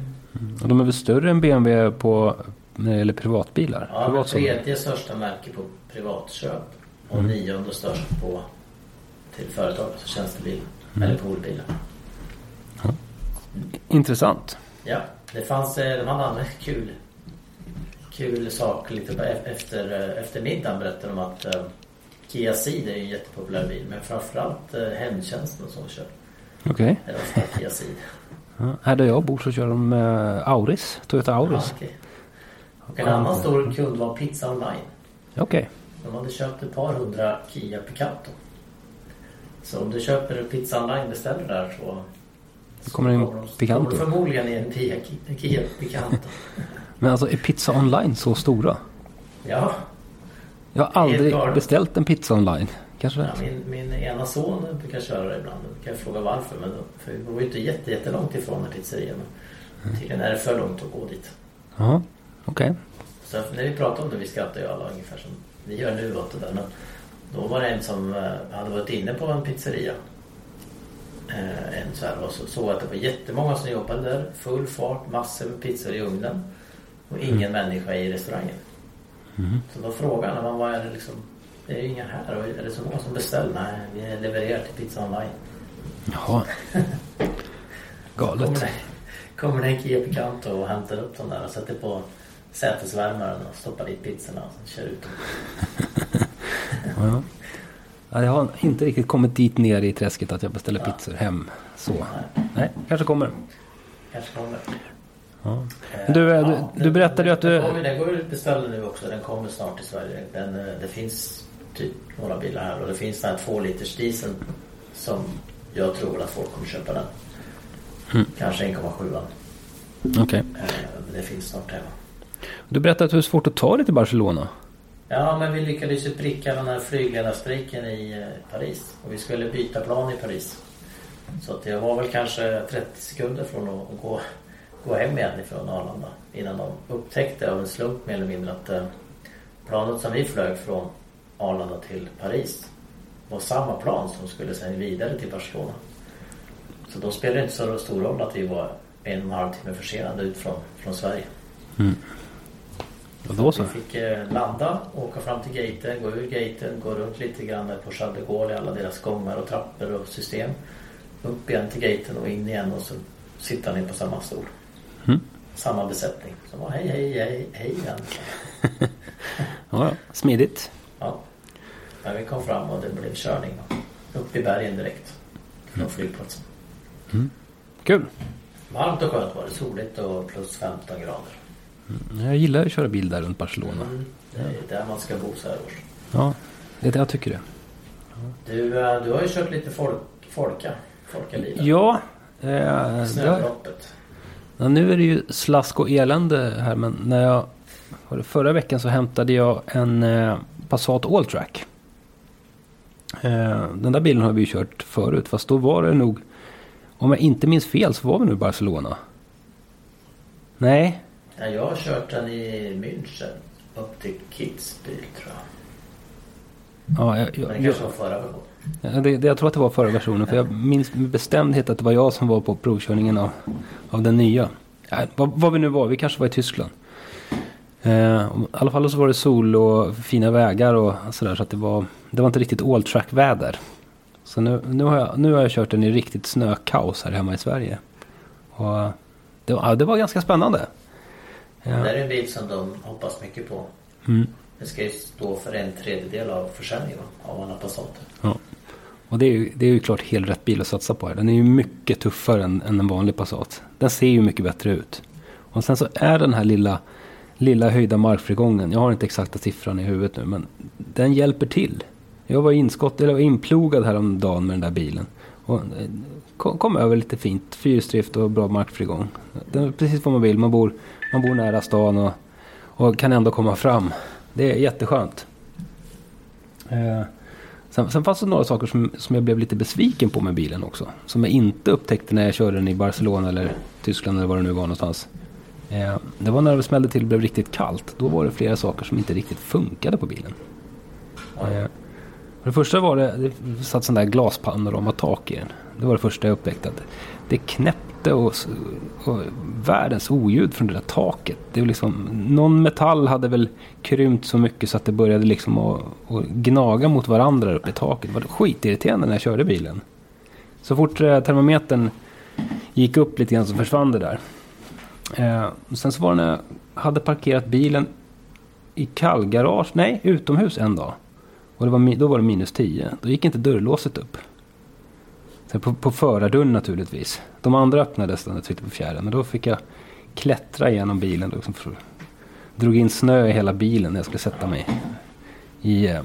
Och de är väl större än BMW på, när det gäller privatbilar? Ja, Privat tredje största märke på privatköp. Och nionde störst på till företag, alltså tjänstebilar. Eller poolbilar. Intressant. Ja, det fanns, eh, de hade andra kul, kul sak lite på- efter, eh, efter middagen berättade de att eh, Kia Ceed är en jättepopulär bil men framförallt eh, hemtjänsten som kör. Okej. Är ofta Kia Ceed. Ja, här där jag bor så kör de eh, Auris. Toyota Ja, Auris. okej. Och en annan stor kund var Pizza Online. Okej. De hade köpt ett par hundra Kia Picanto. Så om du köper Pizza Online beställer där så Det kommer en de- Picanto. kommer förmodligen i en Kia, en Kia Picanto. Men alltså är pizza online så stora? Ja, Jag har aldrig beställt en pizza online. Kanske Ja, min, min ena son brukar köra det ibland. Då kan jag fråga varför. Men för vi bor ju inte jätte, jättelångt ifrån den pizzerian. Men tydligen är det för långt att gå dit. Jaha, okej. Så när vi pratar om det, vi skrattar ju alla ungefär som vi gör nu åt det där. Men då var det en som eh, hade varit inne på en pizzeria. Eh, en så här och så såg att det var jättemånga som jobbade där. Full fart, massor med pizzor i ugnen. Och ingen människa i restaurangen. Så då frågade han, vad är det liksom? Det är ju inga här. Och är det så många som beställer? Nej, vi levererar till Pizza Online. Jaha. [LAUGHS] Kommer Galet. det, kommer det en Kia Picanto och hämtar upp den där och sätter på sätesvärmaren och stoppar dit pizzorna och sen kör ut dem. [LAUGHS] Ja. Ja, jag har inte riktigt kommit dit ner i träsket att jag beställer pizzor hem. Så. Nej, kanske kommer. Kanske kommer. Ja. Men du, eh, du- du berättade ju att du- Den, går ju att beställa nu också. Den kommer snart till Sverige. Den, eh, det finns typ några bilar här och det finns den här två liters dieseln som jag tror att folk kommer köpa den. Mm. Kanske 1,7. Okej. Eh, Det finns snart hemma. Du berättade att det är svårt att ta dig till Barcelona. Ja, men vi lyckades ju pricka den här flygledarstrejken i eh, Paris. Och vi skulle byta plan i Paris. Så jag var väl kanske 30 sekunder från att gå, gå hem igen ifrån Arlanda. Innan de upptäckte av en slump mer eller mindre att eh, planet som vi flög från Arlanda till Paris var samma plan som skulle sen vidare till Barcelona. Så då spelade det inte så stor roll att vi var en och en halv timme försenade ut från, från Sverige. Och då så. Vi fick eh, landa, åka fram till gaten, gå ur gaten, gå runt lite grann där på Charles de Gaulle i alla deras gångar och trappor och system. Upp igen till gaten och in igen och så sitta ner på samma stol. Mm. Samma besättning. Så var hej, hej, hej, hej igen. [LAUGHS] Ja, ja. Smidigt. Ja. Men vi kom fram och det blev körning. Upp i bergen direkt. Från flygplatsen. Kul. Varmt och skönt var det. Soligt och plus 15 grader. Jag gillar att köra bil där runt Barcelona. Mm. Det är där man ska bo så här års. Ja, det är det jag tycker det. Du, eh, du har ju kört lite folk, folka. Folkabilar. Ja. Eh, Snöloppet. Ja, nu är det ju slask och elände här men när jag förra veckan så hämtade jag en eh, Passat Alltrack. Eh, den där bilen har vi ju kört förut fast då var det nog om jag inte minns fel så var vi nu i Barcelona. Nej, Ja, jag har kört den i München. Upp till Kitzbühel tror jag. ja, jag, Men det jag, kanske var förra versionen. Det, det, jag tror att det var förra versionen. För jag minns med bestämdhet att det var jag som var på provkörningen av, av den nya. Ja, vad, vi nu var, vi kanske var i Tyskland. Eh, I alla fall så var det sol och fina vägar och sådär. Så att det var, det var inte riktigt all track väder. Så nu, nu, har jag, nu har jag kört den i riktigt snökaos här hemma i Sverige. Och det, var, ja, det var ganska spännande. Det Ja, är en bil som de hoppas mycket på. mm. Det ska ju stå för en tredjedel av försäljningen av alla Passater. Ja. Och det är, ju, det är ju klart helt rätt bil att satsa på här. Den är ju mycket tuffare än, än en vanlig Passat. Den ser ju mycket bättre ut. Och sen så är den här lilla, lilla höjda markfrigången. Jag har inte exakta siffran i huvudet nu men den hjälper till. Jag var inskott, eller var inplogad häromdagen med den där bilen. Och eh, kom, kom över lite fint. Fyrhjulsdrift och bra markfrigång. Det är precis vad man vill. Man bor, man bor nära stan och, och kan ändå komma fram. Det är jätteskönt. Eh, Sen, sen fanns det några saker som, som jag blev lite besviken på med bilen också. Som jag inte upptäckte när jag körde den i Barcelona eller Tyskland eller var det nu var någonstans. Eh, det var när det smällde till och blev riktigt kallt. Då var det flera saker som inte riktigt funkade på bilen. Eh, för det första var det, det satt sån där glaspanorama tak i den. Det var det första jag upptäckte. Att det knäppte ute och, och världens oljud från det där taket. Det var liksom, någon metall hade väl krympt så mycket så att det började liksom att, att gnaga mot varandra uppe i taket. Det var skitirriterande när jag körde bilen. Så fort eh, termometern gick upp lite grann så försvann det där. Eh, sen så var det när jag hade parkerat bilen i kallgarage, nej utomhus en dag. Och det var, då var det minus 10. Då gick inte dörrlåset upp. Sen på, på förardörren naturligtvis. De andra öppnades när jag tryckte på fjärden. Men då fick jag klättra igenom bilen. Då, liksom för, drog in snö i hela bilen när jag skulle sätta mig i, eh,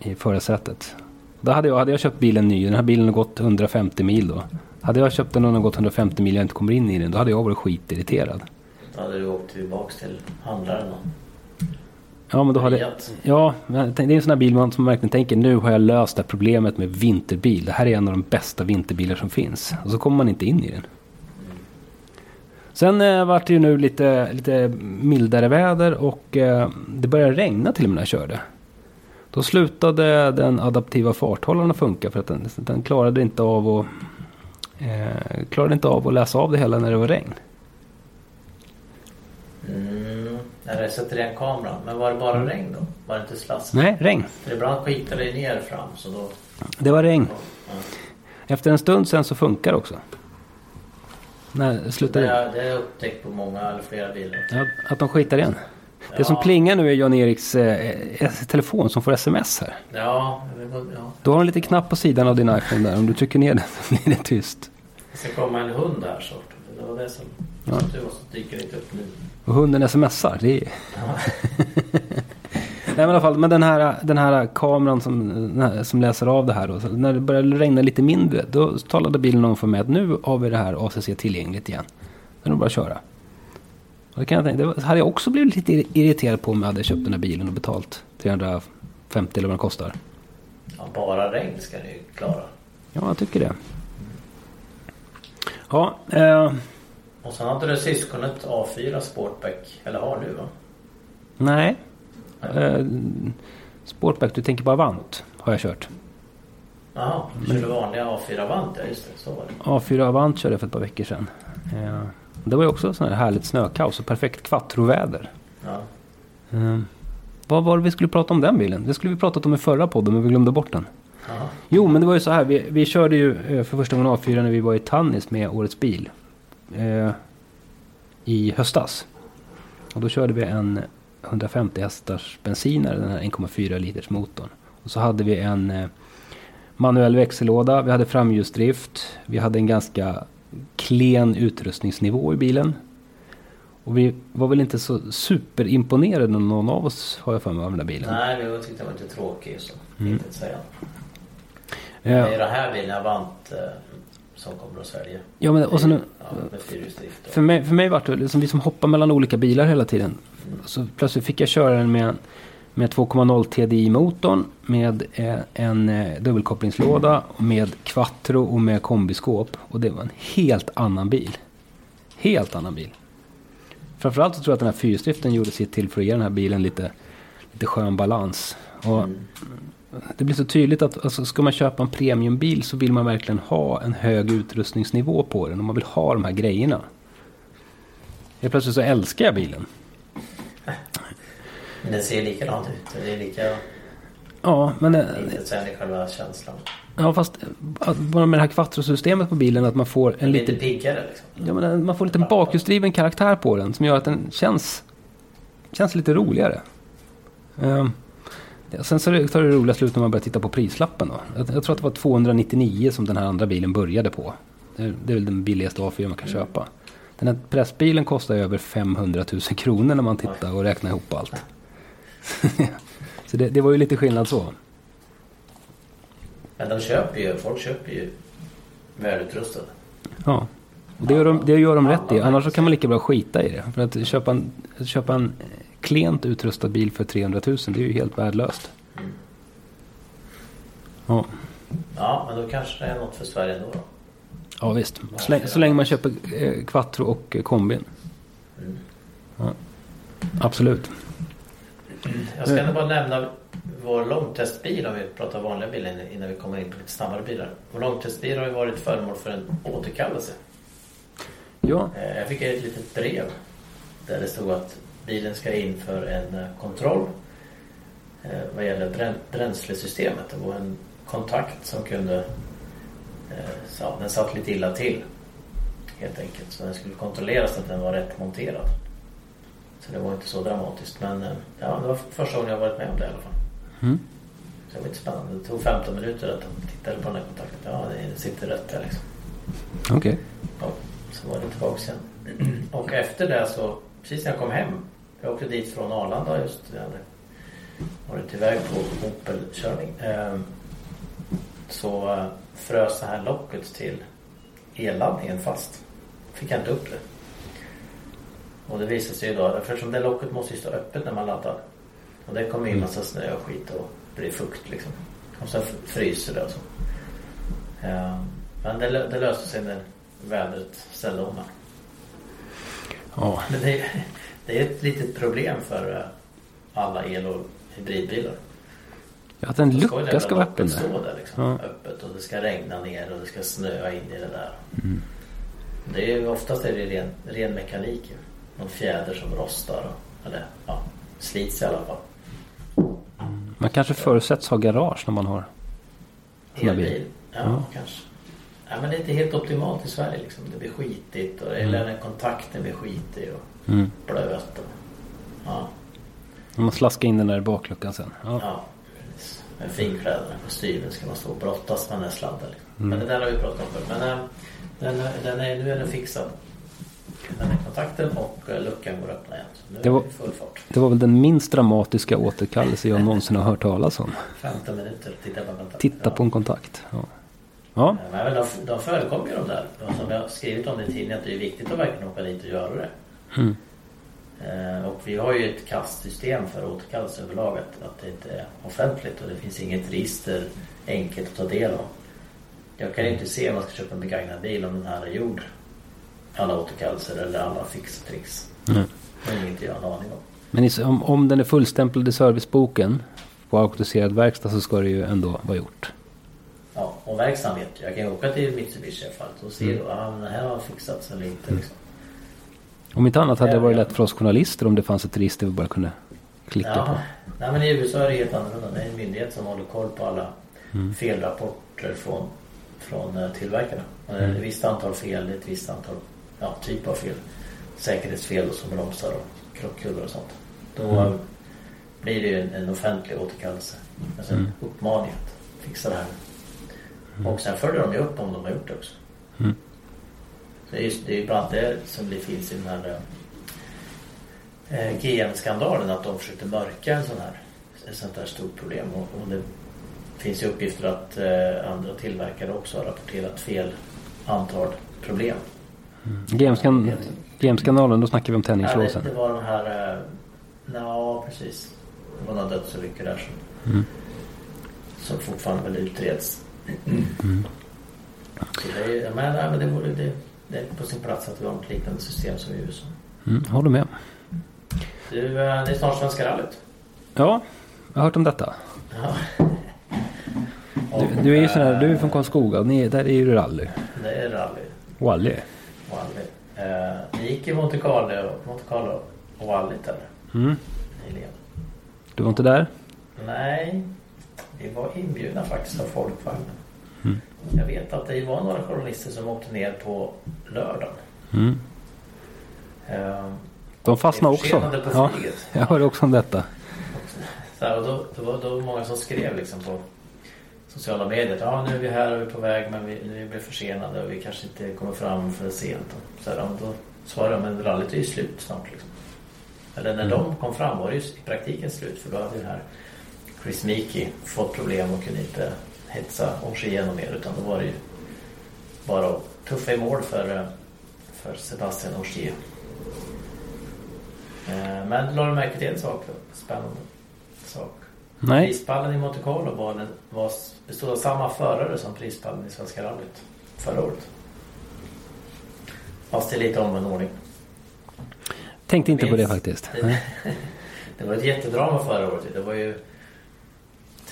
i förarsätet. Då hade jag, hade jag köpt bilen ny. Den här bilen har gått 150 mil då. Hade jag köpt den och den har gått 150 mil och jag inte kommer in i den. Då hade jag varit skitirriterad. Då hade du åkt tillbaks till handlaren då? Ja, men då hade, friat. ja, det är en sån här bil man som verkligen tänker nu har jag löst det här problemet med vinterbil. Det här är en av de bästa vinterbilar som finns. Och så kommer man inte in i den. Sen eh, vart det ju nu lite, lite mildare väder och eh, det började regna till och med när jag körde. Då slutade den adaptiva farthållaren att funka för att den, den klarade inte av att eh, klarade inte av att läsa av det hela när det var regn. Mm, när jag sätter igen kameran. Men var det bara regn då? Var det inte slask? Nej, regn. För ibland skitar det ner fram så då... Det var regn. Ja. Efter en stund sen så funkar det också. När det Det slutar har jag- det har jag upptäckt på många eller flera bilar. ja, Att de skitar igen. Det som Ja. plingar nu är Jan-Eriks eh, eh, telefon som får sms här. Ja, det var, ja. Du har en liten knapp på sidan av din iPhone där. Om du trycker ner den så blir det tyst. Det ska komma en hund här så. Det var det som... Ja. Så dyker det inte upp nu. Och hunden smsar. Det är... [LAUGHS] Nej men i alla fall, men den här, den här kameran som, här, som läser av det här då. När det började regna lite mindre. Då talade bilen om för mig att nu har vi det här ACC tillgängligt igen. Nu är det bara att köra. Och det kan jag tänka, det hade jag också blivit lite irriterad på om jag hade köpt den här bilen och betalt 350 eller vad den kostar. Ja, bara regn ska ni klara. Ja, jag tycker det. Ja, eh, Och sen hade du syskonet A4 Sportback. Eller har du va? nej. Eh, Sportback, du tänker på Avant har jag kört. Jaha, du körde vanliga A4 Avant. Ja just det, så var det. A4 Avant körde jag för ett par veckor sedan. Eh, det var ju också sån här härligt snökaos och perfekt quattroväder. Ja. Eh, vad var det vi skulle prata om den bilen? Det skulle vi pratat om i förra podden men vi glömde bort den. Jaha. Jo men det var ju så här. Vi, vi körde ju eh, för första gången A4 när vi var i Tannis med Årets bil. Eh, I höstas. Och då körde vi en 150 hästars bensinare, den här 1,4 liters motorn. Och så hade vi en eh, manuell växellåda, vi hade framhjulsdrift, vi hade en ganska klen utrustningsnivå i bilen. Och vi var väl inte så superimponerade någon av oss har jag för mig av den där bilen. Nej, det tyckte jag var lite tråkig så. Mm. Inte säga. Eh, Det är den här bilen Avant eh, som kommer att sälja. ja, men, och så nu, Ja. För mig, för mig var det liksom vi som hoppar mellan olika bilar hela tiden. Så plötsligt fick jag köra den med, med 2,0 TDI-motorn, med eh, en eh, dubbelkopplingslåda, med quattro och med kombiskåp. Och det var en helt annan bil. Helt annan bil. Framförallt så tror jag att den här fyrhjulsdriften gjorde sitt till för att ge den här bilen lite, lite skön balans. Och det blir så tydligt att alltså, ska man köpa en premiumbil så vill man verkligen ha en hög utrustningsnivå på den. Och man vill ha de här grejerna. Helt plötsligt så älskar jag bilen. Men den ser likadant ut. Det är lika Ja, men eh, intetsägande själva känslan. ja, fast eh, bara med det här quattro-systemet på bilen att man får en Lite lite, piggare liksom. ja, men eh, man får en liten bakhjulsdriven karaktär på den som gör att den känns, känns lite roligare. Ja, sen så tar det roliga slut när man börjar titta på prislappen. Då. Jag, jag tror att det var 299 som den här andra bilen började på. Det är, det är väl den billigaste A4 man kan köpa. Den här pressbilen kostar över 500 000 kronor när man tittar och räknar ihop allt. [LAUGHS] så det, det var ju lite skillnad så. Men de köper ju, folk köper ju välutrustade. Ja. Och det gör de, det gör de rätt i. Annars kan man lika bra skita i det. För att köpa en, köpa en klent utrustad bil för 300 000 det är ju helt värdelöst. Ja, Ja, men då kanske det är något för Sverige ändå då. ja visst. Så länge, så länge man köper eh, Quattro och eh, kombin. Ja. Absolut. Jag ska ändå bara nämna vår långtestbil om vi pratar vanliga bilar innan vi kommer in på lite snabbare bilar. Vår långtestbil har ju varit föremål för en återkallelse. Ja. Eh, Jag fick ett litet brev där det stod att bilen ska in för en eh, kontroll eh, vad gäller brän- bränslesystemet. Det var en kontakt som kunde... eh, Ja, den satt lite illa till helt enkelt. Så den skulle kontrolleras att den var rätt monterad. Så det var inte så dramatiskt. Men ja, det var första gången jag varit med om det i alla fall. Mm. Så det var inte spännande. Det tog 15 minuter att de tittade på den här kontakten. Ja, det sitter rätt där liksom. Okej. Ja, så var det tillbaka igen. [CLEARS THROAT] Och efter det så, precis när jag kom hem. Jag åkte dit från Arlanda just. Jag hade varit iväg på Opel-körning. Eh, så eh, frös det här locket till elladdningen fast. Fick jag inte upp det. Och det visade sig ju då, eftersom det locket måste ju stå öppet när man laddar. Och det kommer ju massa snö och skit och blir fukt liksom. Och sen fryser det och så. Eh, Men det, det löste sig när vädret ställde om. Ja. Men det, det är ett litet problem för eh, alla el och hybridbilar. Ja, att en lucka ska vara öppen där. stå där liksom, Ja. öppet och det ska regna ner och det ska snöa in i det där. Mm. Det är ju oftast är det ren, ren mekanik ju. Någon fjäder som rostar eller ja, slits i alla fall. Man kanske förutsätts ha garage när man har. Elbil. Ja, Ja. kanske. Ja, men det är inte helt optimalt i Sverige liksom. Det blir skitigt och eller när kontakten blir skitig och Mm. blöt. Och, ja, Om man slaskar in den där i bakluckan sen. Ja. ja, precis. Med finkläderna, kostymen ska man stå och brottas med den här sladden. Liksom. Mm. Men det där har vi pratat om förut. Men äh, den, den är, nu är den fixad. Den är kontakten och äh, luckan går att öppna igen. Så nu Det var- är det full fart. Det var väl den minst dramatiska återkallelse jag [LAUGHS] någonsin har hört talas om. 15 minuter, titta på kontakten. Titta på en kontakt. Ja. Ja. Men de, de förekommer ju de där. Och Som jag har skrivit om det i tidningen att det är viktigt att verkligen åka dit och göra det. Mm. Eh, och vi har ju ett kastsystem för återkallelse överlag. Att, att det inte är offentligt och det finns inget register enkelt att ta del av. Jag kan inte se om man ska köpa en begagnad bil om den här är gjord. Alla återkallelser eller alla fix och tricks. Mm. Det är inget jag har en aning om. Men om, om den är fullstämplad i serviceboken på auktoriserad verkstad så ska det ju ändå vara gjort. Ja, och verkstaden vet jag. Jag kan ju åka till Mitsubishi i alla fall och se då, ah, men den här har fixats eller inte. Liksom. Om inte annat hade det Ja, varit lätt för oss journalister om det fanns ett register vi bara kunde klicka Ja, på. nej men i USA är det helt annorlunda. Det är en myndighet som håller koll på alla Mm. felrapporter från, från eh, tillverkarna. Är Mm. ett visst antal fel, ett visst antal ja, typ av fel. Säkerhetsfel och som bromsar och krockkuddar och sånt. Då Mm. eh, blir det ju en, en offentlig återkallelse. Alltså en Mm. uppmaning att fixa det här. Och sen följer de ju upp om de har gjort det också. Mm. Det är ju det är ju bland annat det som det finns i den här eh, GM-skandalen att de försökte mörka en sån här ett sånt här stort problem och, och det finns ju uppgifter att eh, andra tillverkare också har rapporterat fel antal problem. GM-skan- GM-skandalen, då snackar vi om Ja, det, tändningslåsen. det var de här, eh, ja precis. Det var några dödsolyckor där som, Mm. som fortfarande väl utreds. Mm. Så det, är, ja, men, nej, men det, borde, det, det är på sin plats att vi har ett liknande system som i USA. Mm, håller med. Du, eh, det är snart Svenska rallyt. Ja, jag har hört om detta. Ja. Du, du är ju sån här, du är från Karlskoga ni, där är ju rally. Det är rally. Wally. Wally. Eh, ni gick i Monte Carlo, Monte Carlo och Wally där Mm. nyligen. Du var inte där? Nej, vi var inbjudna faktiskt av Folkvagnen. Mm. Jag vet att det var några journalister som åkte ner på lördagen. Mm. Eh, De fastnade också. på Ja, flyget. [LAUGHS] jag hörde också om detta. så här, och då, då, var, då det många som skrev liksom på sociala medier. Ja, nu är vi här och vi är på väg men vi, vi blir försenade och vi kanske inte kommer fram för sent. Och så här, och då svarade jag, men rallyt är ju slut snart. Liksom. Eller när de kom fram var det ju i praktiken slut för då hade den här Chris Meeke fått problem och kunde inte hetsa Orsi igenom mer utan då var det ju bara att tuffa i mål för, eh, för Sebastian Orsier. Eh, Men la du märke till en sak? Spännande sak. Nej. Prispallen i Monte Carlo var, var, bestod av samma förare som prispallen i Svenska rallyt förra året. Fast är lite omvänd ordning. Tänkte inte på det faktiskt. [LAUGHS] Det, det var ett jättedrama förra året. Det var ju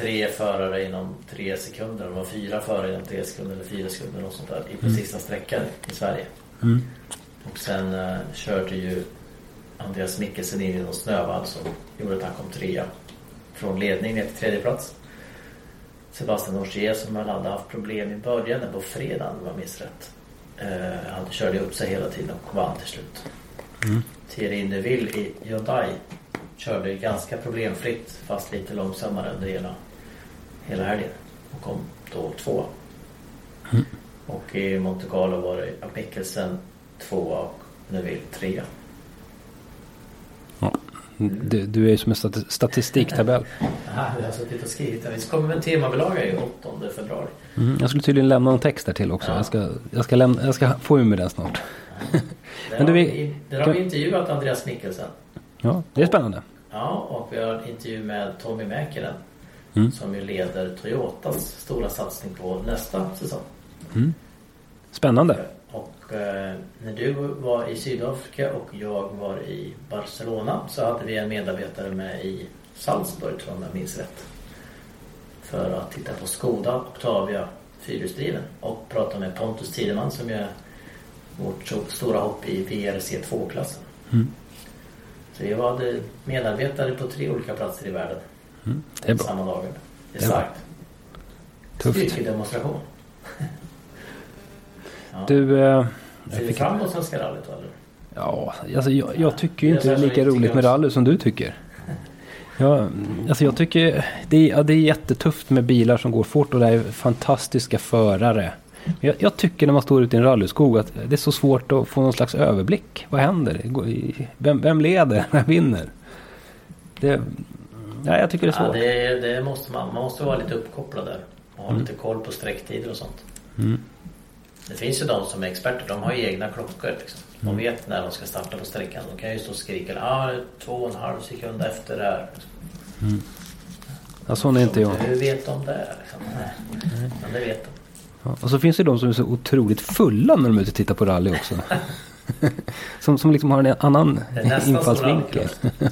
tre förare inom tre sekunder. Det var fyra förare inom tre sekunder eller fyra sekunder och sånt där. I på Mm. sista sträckan i Sverige. Mm. Och sen eh, körde ju Andreas Mikkelsen in i någon snövalv som gjorde att han kom trea. Från ledning ner till tredje plats. Sebastian Ogier som väl hade haft problem i början på fredagen om jag minns rätt. Eh, han körde upp sig hela tiden och vann till slut. Mm. Thierry Neuville i Hyundai körde ganska problemfritt fast lite långsammare under hela, hela helgen. Och kom då tvåa. Mm. Och i Monte Carlo var det Mikkelsen tvåa och Neuville trea. Ja. Du, du är som en stati- statistiktabell. [LAUGHS] Aha, jag har suttit och skrivit det. Vi kommer en temabilaga i 8 februari. Mm. Jag skulle tydligen lämna någon text där till också. Ja. Jag, ska, jag, ska lämna, jag ska få ur mig den snart. [LAUGHS] Där, Men du, vi- där har vi intervjuat Andreas Mikkelsen. Ja, det är spännande. Ja, och vi har en intervju med Tommy Mäkinen. Mm. Som ju leder Toyotas stora satsning på nästa säsong. Spännande. Och eh, när du var i Sydafrika och jag var i Barcelona så hade vi en medarbetare med i Salzburg tror jag om jag minns rätt. För att titta på Skoda Octavia fyrhjulsdriven och prata med Pontus Tideman som är vårt stora hopp i VRC 2-klassen. Mm. Så vi hade medarbetare på tre olika platser i världen Det är bra. samma dagen. Det är Det är starkt. Tufft. Styrkedemonstration. [LAUGHS] ja. Du, eh, Ser du fick, fram emot Svenska rallyt eller? ja, alltså, jag, jag tycker ju inte det är lika roligt med rally som du tycker. Ja, alltså jag tycker det är, ja, det är jättetufft med bilar som går fort och det är fantastiska förare. Jag, jag tycker när man står ute i en rallyskog att det är så svårt att få någon slags överblick. Vad händer? Vem, vem leder? [LAUGHS] Vem vinner? Det, ja, jag tycker det är Ja, svårt. det, det måste man. Man måste vara lite uppkopplad där. Och ha Mm. lite koll på sträcktider och sånt. Mm. Det finns ju de som är experter. De har ju egna klockor. Liksom. De Mm. vet när de ska starta på sträckan. De kan ju stå och skrika. Ja, ah, två och en halv sekund efter det här. Ja, sån är inte jag. Hur vet de det? Liksom? Nej. Men det vet de. Ja, och så finns det de som är så otroligt fulla när de är ute och tittar på rally också. [LAUGHS] som, som liksom har en annan infallsvinkel. [LAUGHS]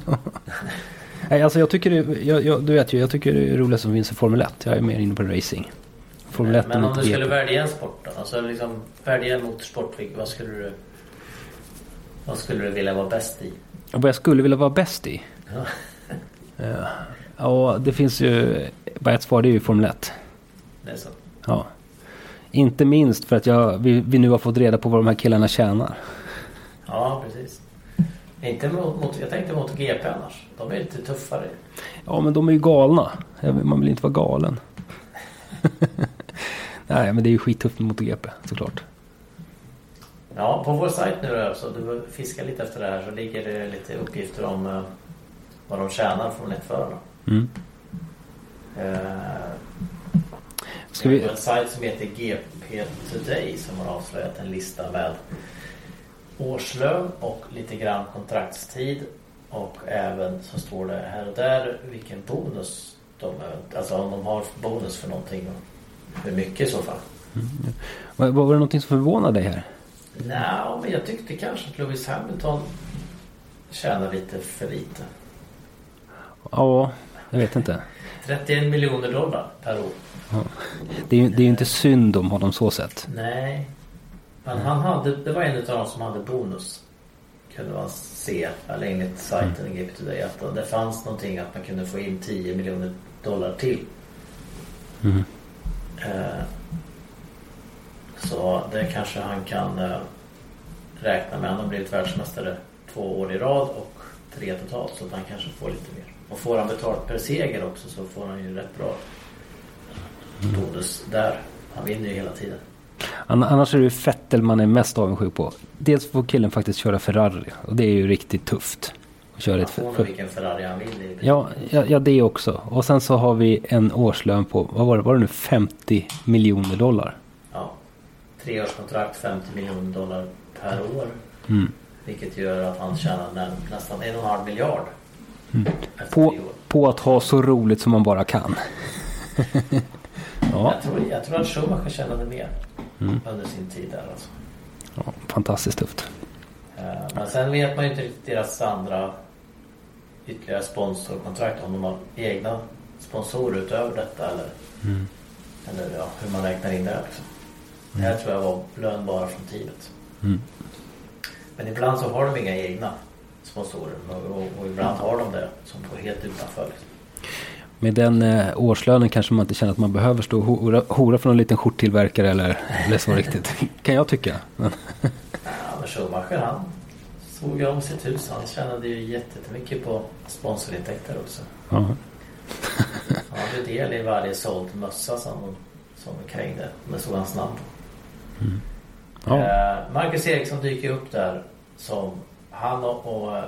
Nej, alltså jag tycker det, jag, jag, du vet ju, jag tycker det är roligt som finns i Formel 1. Jag är mer inne på racing. Formel 1 Men och om du skulle GP. välja en sport då? Alltså liksom välja en motorsport. Vad skulle du... Vad skulle du vilja vara bäst i? Och vad jag skulle vilja vara bäst i? Ja. [LAUGHS] Ja, ja, det finns ju bara ett svar, det är ju Formel 1. Det är så. Ja. Inte minst för att jag, vi, vi nu har fått reda på vad de här killarna tjänar. Ja, precis. Inte mot, mot, jag tänkte mot GP annars. De är lite tuffare. Ja, men de är ju galna. Man vill inte vara galen. [LAUGHS] Nej, men det är ju skittufft med MotoGP såklart. Ja, på vår sajt nu då, så du fiskar lite efter det här så ligger det lite uppgifter om eh, vad de tjänar från förarna. Mm. Eh, Ska det vi... är en sajt som heter GP Today som har avslöjat en lista med årslön och lite grann kontraktstid och även så står det här och där vilken bonus de alltså om de har bonus för någonting och hur mycket i så fall. Var, var det någonting som förvånade dig här? Nej, men jag tyckte kanske att Lewis Hamilton tjänar lite för lite. Ja, jag vet inte. 31 miljoner dollar per år. Det är ju det är ju inte synd om honom så sett. Nej. Men han hade, det var en av dem som hade bonus. Kunde man se, eller enligt sajten i GP Today, att det fanns någonting att man kunde få in 10 miljoner dollar till. Mm. Eh, så det kanske han kan eh, räkna med. Han har blivit världsmästare två år i rad och tre totalt. Så att han kanske får lite mer. Och får han betalt per seger också så får han ju rätt bra bonus där. Han vinner ju hela tiden. An- Annars är det ju Vettel man är mest avundsjuk på. Dels får killen faktiskt köra Ferrari. Och det är ju riktigt tufft. Att köra Han ett får vilken Ferrari han vill ja, ja, ja, det också. Och sen så har vi en årslön på, vad var det, var det nu 50 miljoner dollar? Ja. Treårskontrakt 50 miljoner dollar per år. Mm. Vilket gör att han tjänar nä, nästan en och en halv miljard. Efter På, på att ha så roligt som man bara kan. [LAUGHS] ja, Jag, tror, jag tror att Schumacher tjänade mer Mm. under sin tid där alltså. ja, fantastiskt tufft. Eh, Men sen vet man ju inte riktigt deras andra ytterligare sponsorkontrakt. Om de har egna sponsorer utöver detta eller, Mm. eller ja, hur man räknar in det. Liksom. Det här tror jag var lön bara från teamet. Mm. Men ibland så har de inga egna sponsorer och, och, och ibland har de det som går helt utanför. Liksom. Med den eh, årslönen kanske man inte känner att man behöver stå och hora, hora för någon liten skjorttillverkare eller, eller så riktigt. [LAUGHS] Kan jag tycka. Men, Ja, men Schumacher han såg ju om sitt hus. Han tjänade ju jättemycket på sponsorintäkter också. ja. Han hade del i varje såld mössa som, som krängde. Det stod hans namn på. Ja. Eh, Marcus Eriksson dyker upp där som han och, och eh,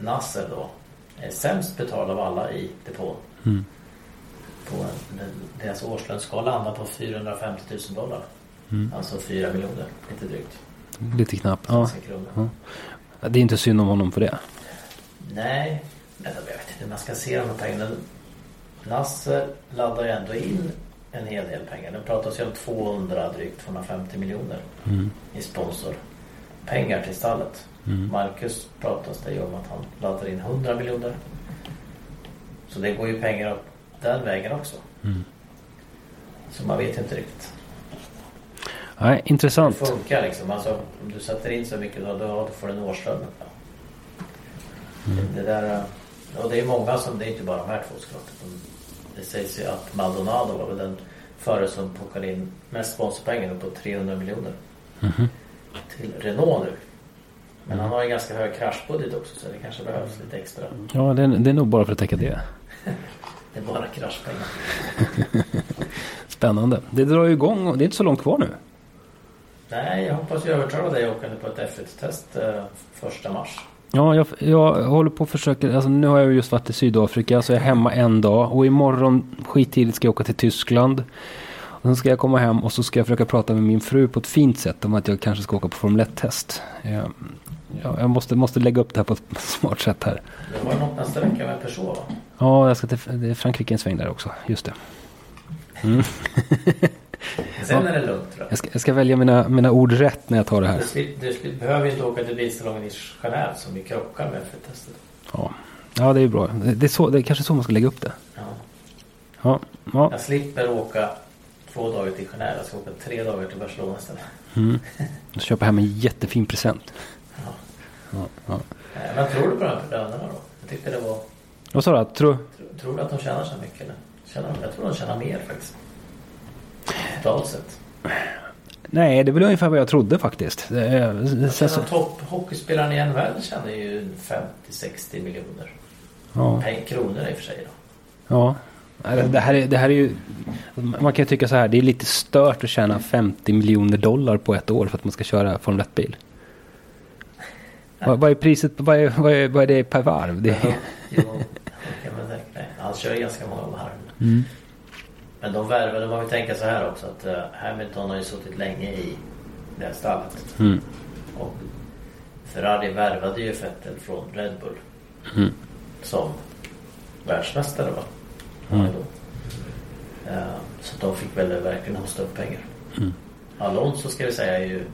Nasser då är sämst betald av alla i depån. Mm. På deras årslön ska landa på 450 000 dollar. Mm. Alltså 4 miljoner, lite drygt. Lite knappt. Ja. Ja, Det är inte synd om honom för det. Nej, men jag vet inte hur man ska se de här pengarna. Nasser laddar ju ändå in en hel del pengar. Det pratas ju om 200, drygt 250 miljoner Mm. i sponsor. Pengar till stallet. Marcus pratas det ju om att han laddar in 100 miljoner. Så det går ju pengar upp den vägen också. Mm. Så man vet inte riktigt. Nej, Det intressant. funkar liksom. Alltså, om du sätter in så mycket då, då får du en årslön. Ja. Det, det där, och det är många som, det är inte bara de här två såklart. Det sägs ju att Maldonado var väl den förare som plockade in mest sponsorpengar på 300 miljoner. Till Renault nu. Men han har en ganska hög kraschbudget också så det kanske behövs lite extra. Ja, det är, det är nog bara för att täcka det. Det är bara kraschpengar. [LAUGHS] Spännande. Det drar ju igång och det är inte så långt kvar nu. Nej, jag hoppas ju övertala dig åkande på ett F1-test eh, första mars. Ja, jag, jag håller på att försöka. Alltså, nu har jag ju just varit i Sydafrika så jag är hemma en dag. Och imorgon skittidigt ska jag åka till Tyskland. Och sen ska jag komma hem och så ska jag försöka prata med min fru på ett fint sätt om att jag kanske ska åka på Formel 1-test. Jag, ja, jag måste, måste lägga upp det här på ett [LAUGHS] smart sätt här. Det var något nästa vecka med Peugeot va? Ja, jag ska till det är Frankrike en sväng där också. Just det. [LAUGHS] Sen är det lugnt tror jag. Jag ska, jag ska välja mina, mina ord rätt när jag tar det här. Du, du slip, behöver inte åka till bilsalongen i Genève som ju krockar med F1-testet. Ja, ja det är bra. Det det är, så, det är kanske så man ska lägga upp det. Ja. Ja, ja. Jag slipper åka två dagar till Genève. Jag ska åka tre dagar till Barcelona istället. Jag köper hem en jättefin present. Ja. Ja, ja. Eh, Men tror du på de här lönerna då? Jag tyckte det var... Vad sa du? Tror, Tror, du att de tjänar så mycket eller? Tjänar, jag tror de tjänar mer faktiskt. Totalt sett. nej, det är väl ungefär vad jag trodde faktiskt. Det är- Sen så, Sen topphockeyspelaren i NHL tjänar ju 50-60 miljoner. ja, kronor i och för sig då. ja. Det här, är, det här är ju... Man kan ju tycka så här, det är lite stört att tjäna 50 miljoner dollar på ett år för att man ska köra Formel 1-bil. [LAUGHS] Vad, vad är priset, vad är, vad, är, vad är det per varv? Det är, Jo, kan man tänka. Nej, han kör ganska många varv. Mm. Men de värvade, man vill tänka så här också att eh, Hamilton har ju suttit länge i det här stallet. Mm. Och Ferrari värvade ju Vettel från Red Bull. Mm. Som världsmästare va? Då. Eh, så de fick väl verkligen hosta upp pengar. Mm. Alonso ska vi säga är ju,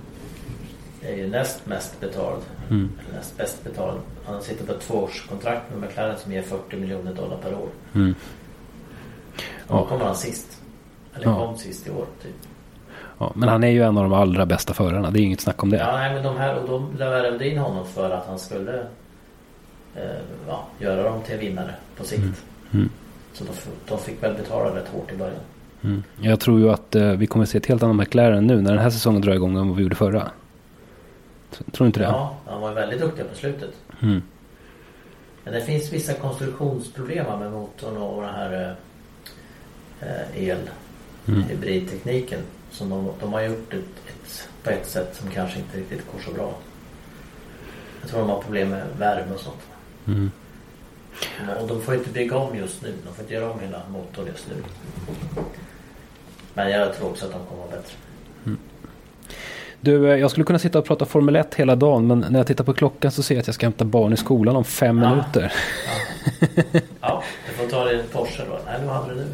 är ju näst mest betald. Mm. Eller näst bäst betald. Han sitter på ett tvåårskontrakt med McLaren som ger 40 miljoner dollar per år. Mm. Och då kommer han sist. Eller Ja. kom sist i år typ. Ja, men han är ju en av de allra bästa förarna. Det är inget snack om det. Ja, nej, men de här, och de värvade in honom för att han skulle eh, ja, göra dem till vinnare på sikt. Mm. Så de, de fick väl betala rätt hårt i början. Mm. Jag tror ju att eh, vi kommer se ett helt annat McLaren nu när den här säsongen drar igång än vad vi gjorde förra. Tror du inte det? Ja, han var väldigt duktig på slutet. Mm. Men det finns vissa konstruktionsproblem med motorn och den här eh, eh, el Mm. Som de, de har gjort ett, ett, på ett sätt som kanske inte riktigt går så bra. Jag tror de har problem med värme och sånt. Mm. Och de får inte bygga om just nu. De får inte göra om hela motorn just nu. Men jag tror också att de kommer att vara bättre. Du, eh, jag skulle kunna sitta och prata Formel 1 hela dagen men när jag tittar på klockan så ser jag att jag ska hämta barn i skolan om fem Ja. minuter. [LAUGHS] Ja, du får ta din Porsche då. Nej, nu hade du nu.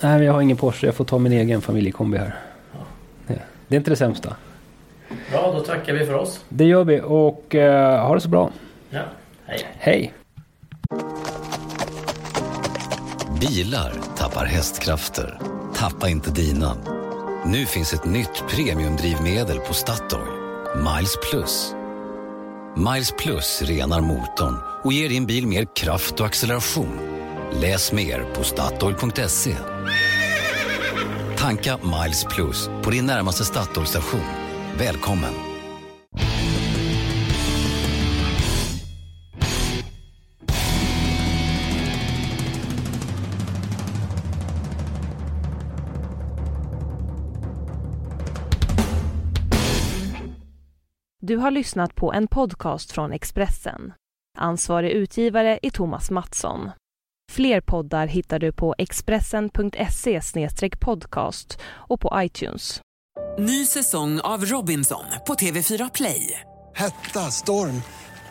Nej, men jag har ingen Porsche. Jag får ta min egen familjekombi här. Det, det är inte det sämsta. Bra, då tackar vi för oss. Det gör vi och eh, ha det så bra. Ja, hej. Hej! Bilar tappar hästkrafter. Tappa inte dina. Nu finns ett nytt premiumdrivmedel på Statoil. Miles Plus. Miles Plus renar motorn och ger din bil mer kraft och acceleration. Läs mer på Statoil.se. Tanka Miles Plus på din närmaste Statoil-station. Välkommen! Du har lyssnat på en podcast från Expressen. Ansvarig utgivare är Thomas Mattsson. Fler poddar hittar du på expressen.se podcast och på iTunes. Ny säsong av Robinson på TV4 Play. Hetta, storm,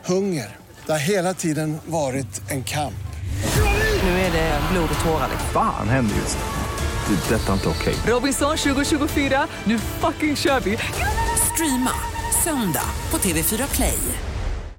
hunger. Det har hela tiden varit en kamp. Nu är det blod och tårar. Fan händer just. Det. är Detta är inte okej. Robinson 2024, nu fucking kör vi! Streama söndag på TV4 Play.